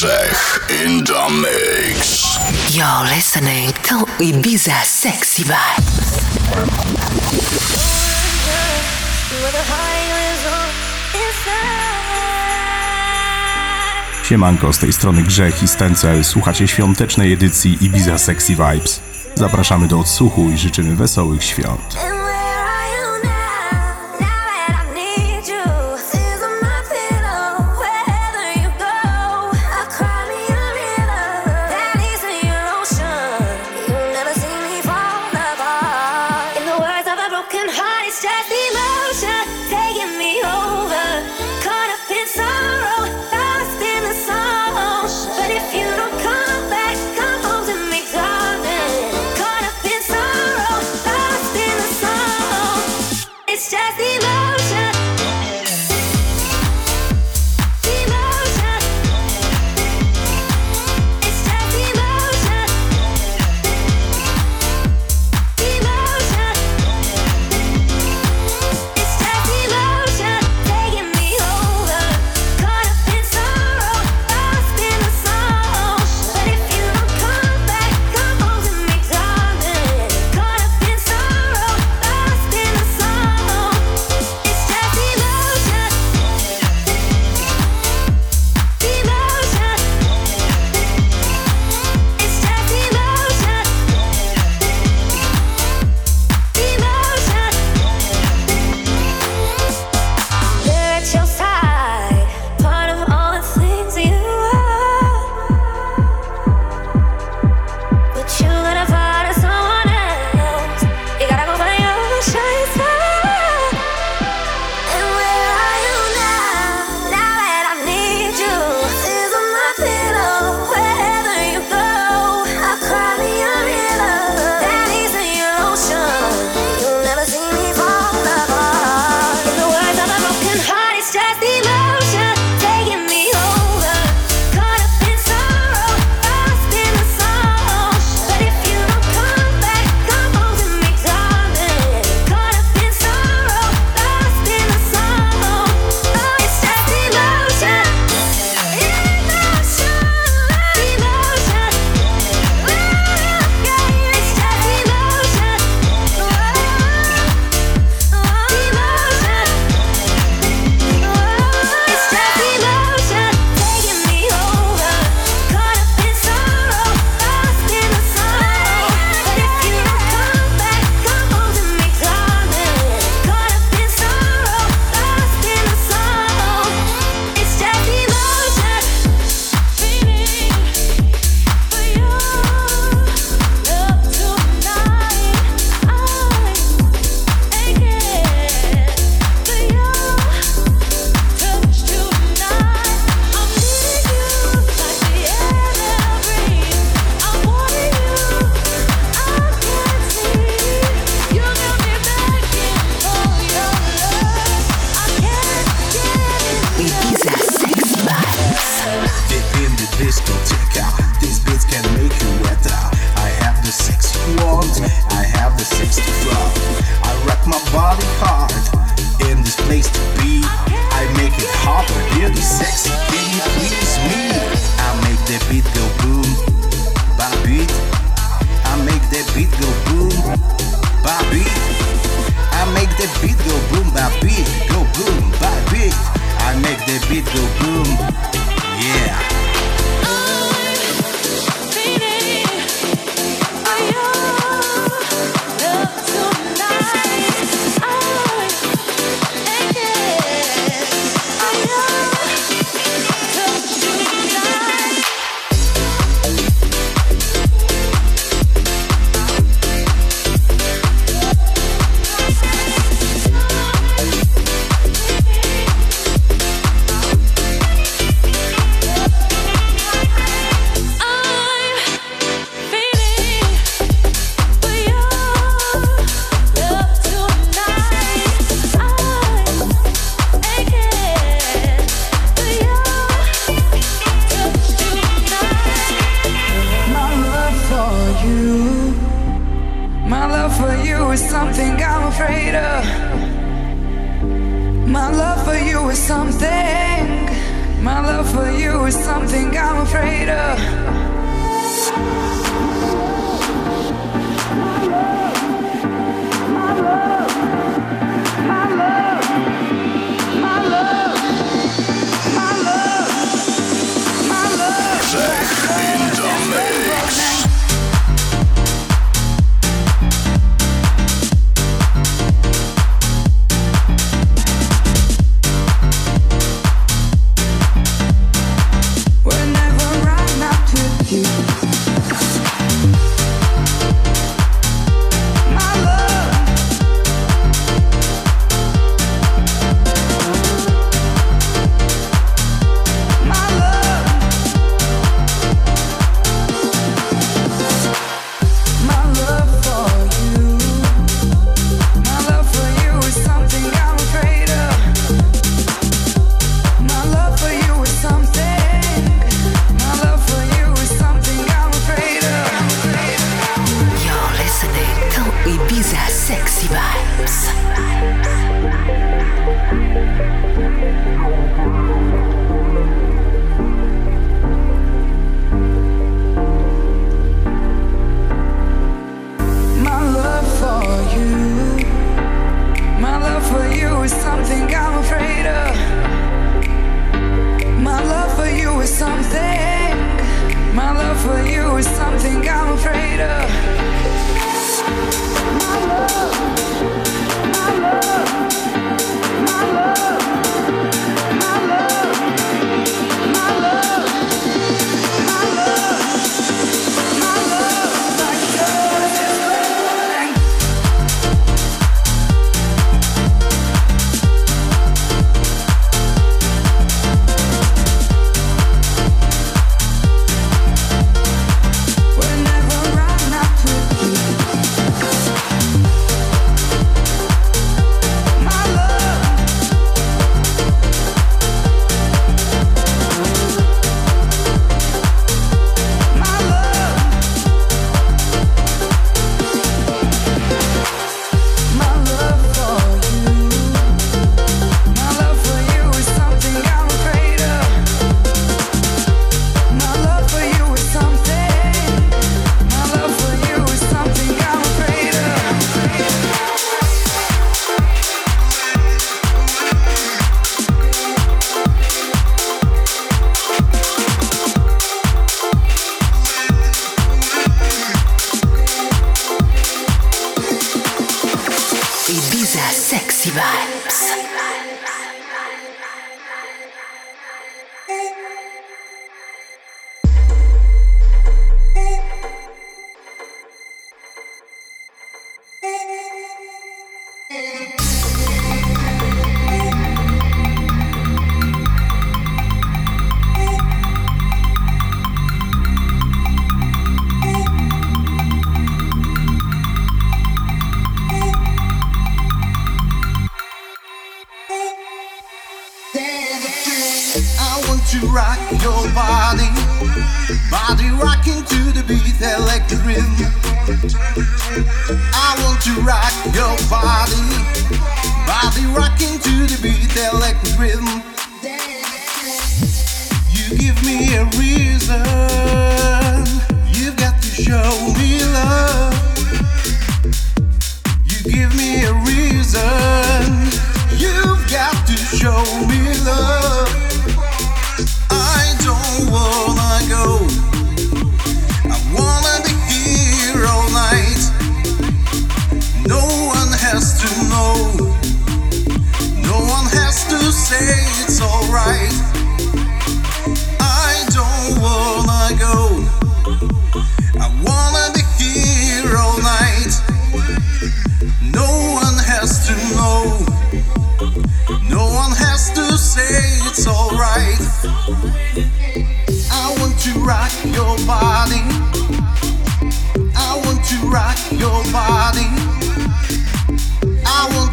Grzech in the mix. You're listening to Ibiza Sexy Vibes. Siemanko, z tej strony Grzech i Stencel. Słuchacie świątecznej edycji Ibiza Sexy Vibes. Zapraszamy do odsłuchu i życzymy wesołych świąt.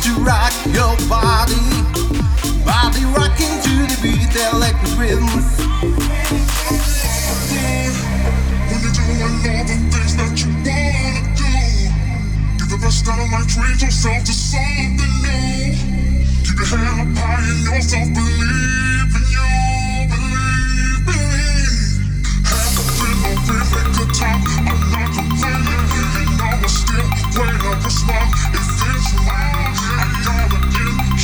to rock your body. Body rocking to the beat, the electric rhythm. When you're doing all the things that you wanna do, get the best out of life, treat yourself to something new. Keep your head up high and yourself believe in you. Believe, believe. Have a feel, a really good time. I'm not complaining, you know I still when I was smart. It feels right.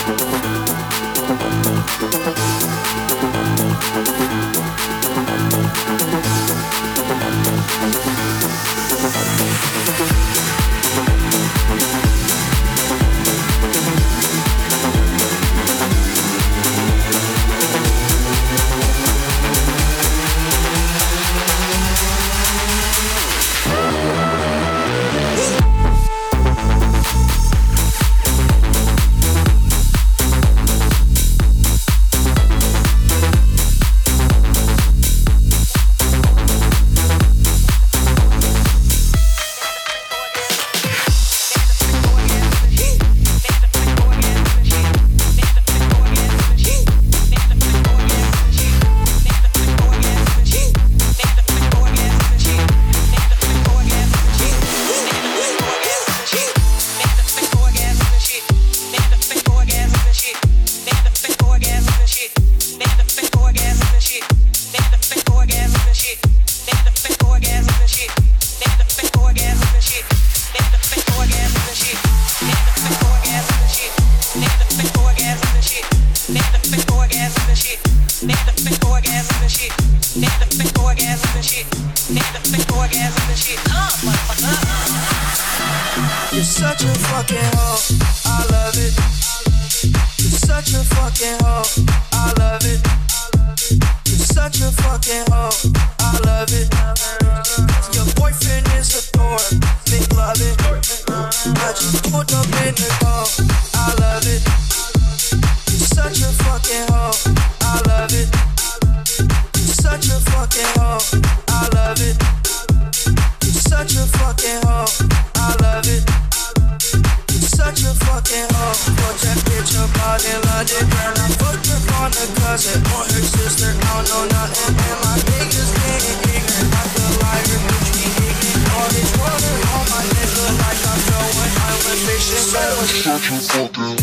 Fix me with your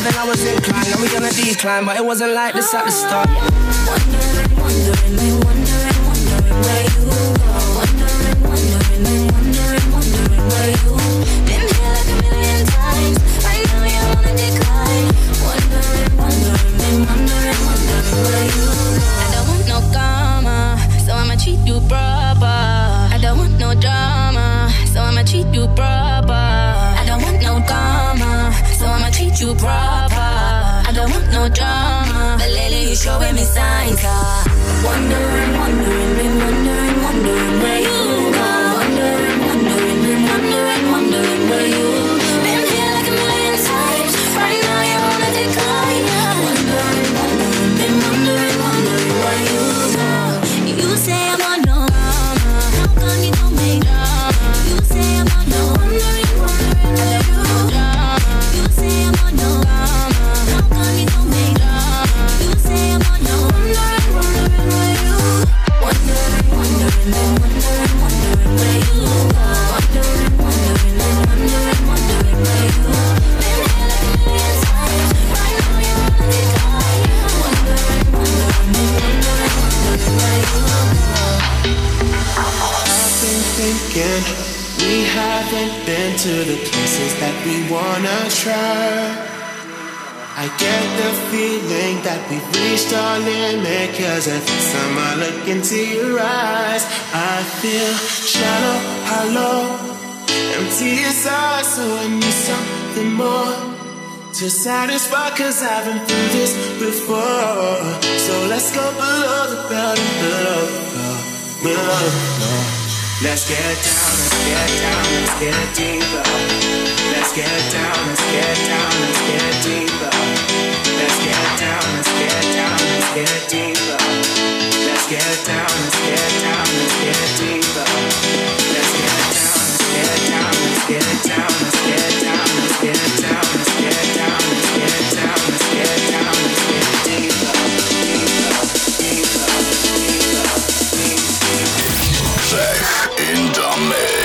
Your loving, I was inclined. Now we gonna decline, but it wasn't like this at the start. Wondering, wondering, wondering, wondering where you go. Wondering, wondering, wondering, wondering where you Been here like a million times. You're decline. Wondering, wondering, wondering, wondering where you go. I don't want no karma, so I'ma treat you proper. I don't want no drama, so I'ma treat you proper. I don't want no karma, I'ma treat you proper. I don't want no drama, but lately you showing me signs. Uh, wondering, wondering, been wondering, wondering where you thinking we haven't been to the places that we wanna try. I get the feeling that we've reached our limit Cause every time I look into your eyes I feel shallow, hollow, empty inside So I need something more to satisfy Cause I've been through this before So let's go below the belt and below below floor Let's get down, let's get down, let's get deeper Let's get down, let's get down, let's get deeper Let's get down, let's get down, let's get deeper Let's get down, let's get down, let's get deeper Let's get down, let's get down, let's get down, let's get down, let's get down, let's get down, let's get down, let's get down, let's get deeper, in the mix.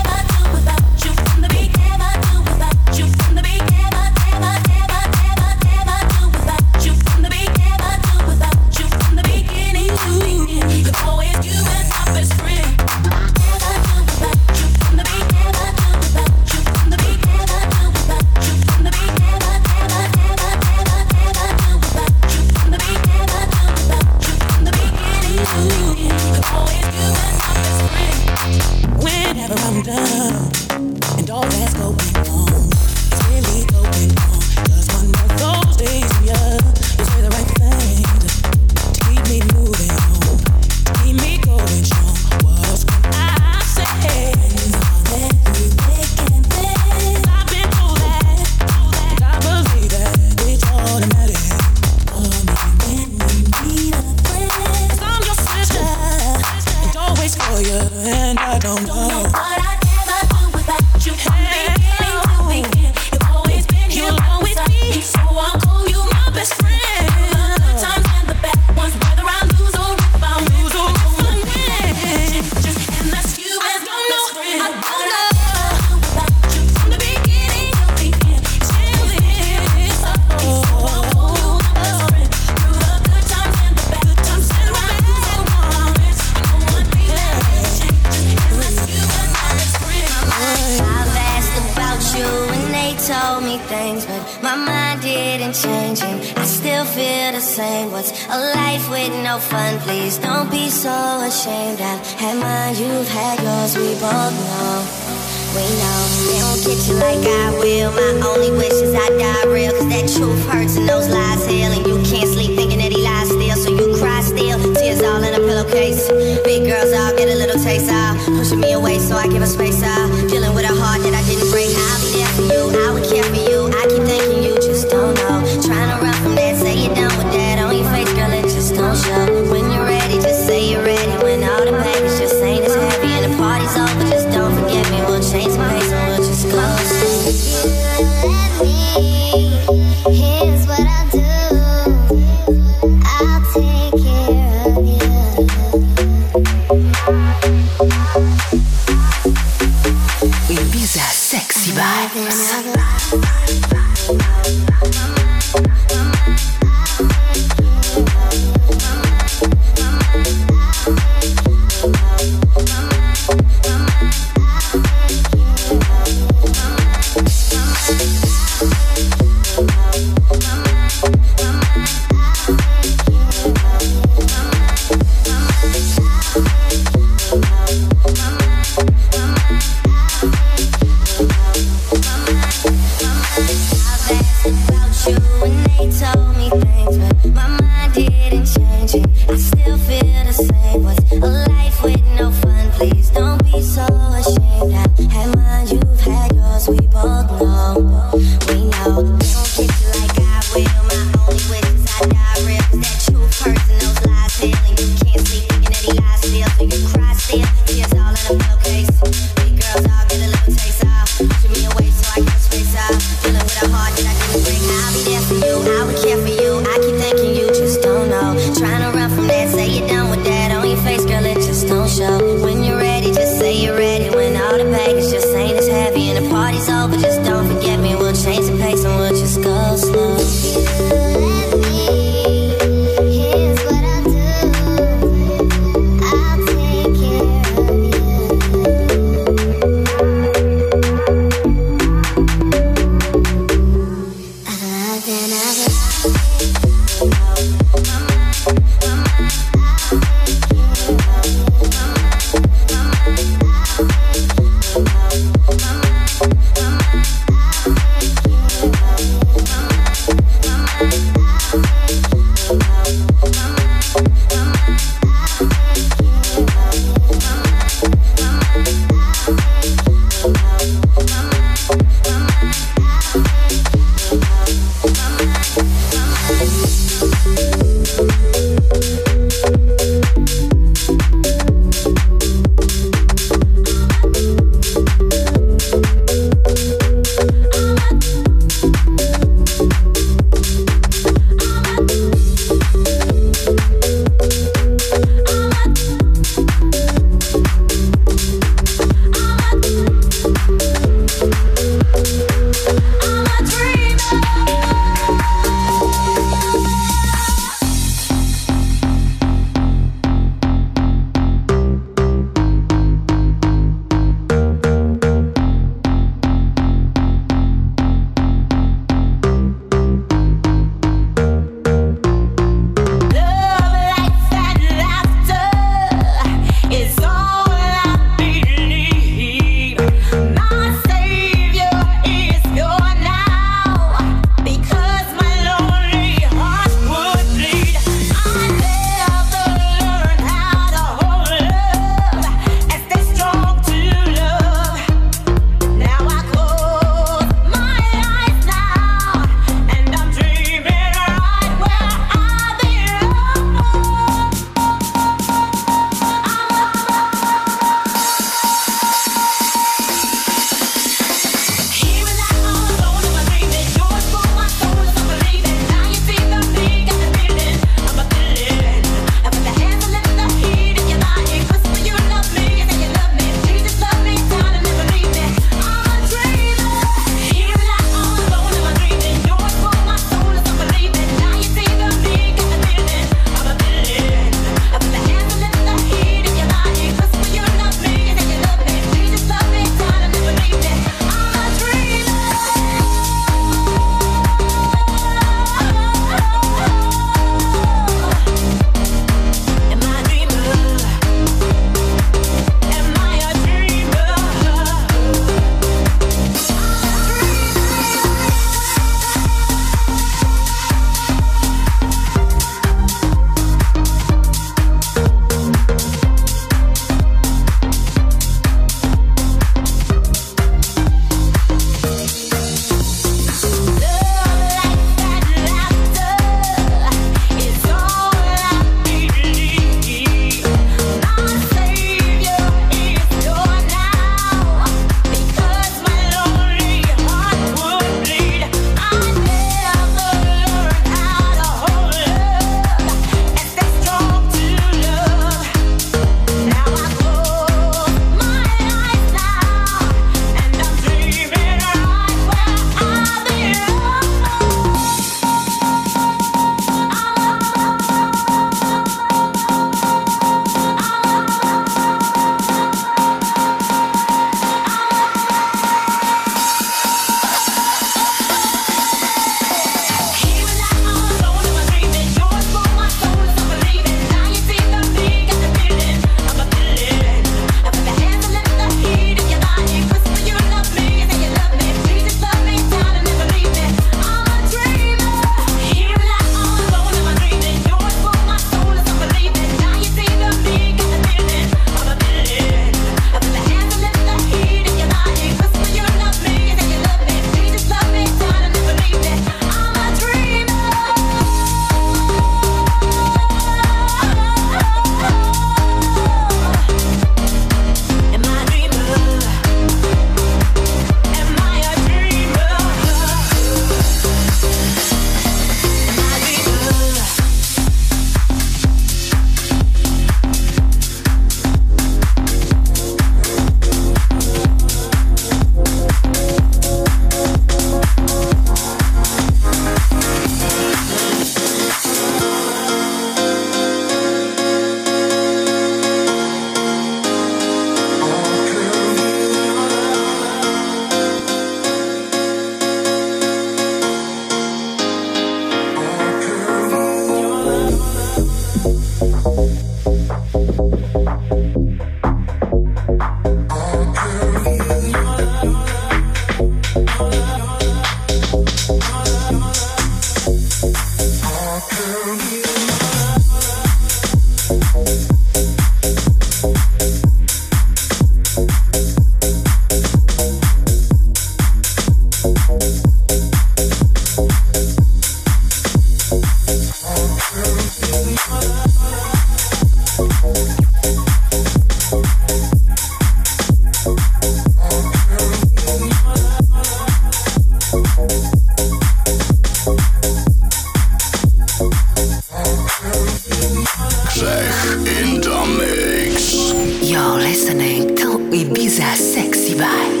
listening. Don't we be sexy vibe?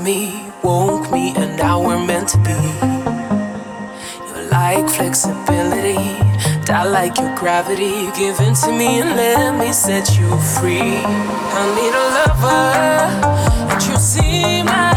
Me woke me, and now we're meant to be. You like flexibility, I like your gravity. Give in to me and let me set you free. I need a lover, and you seem like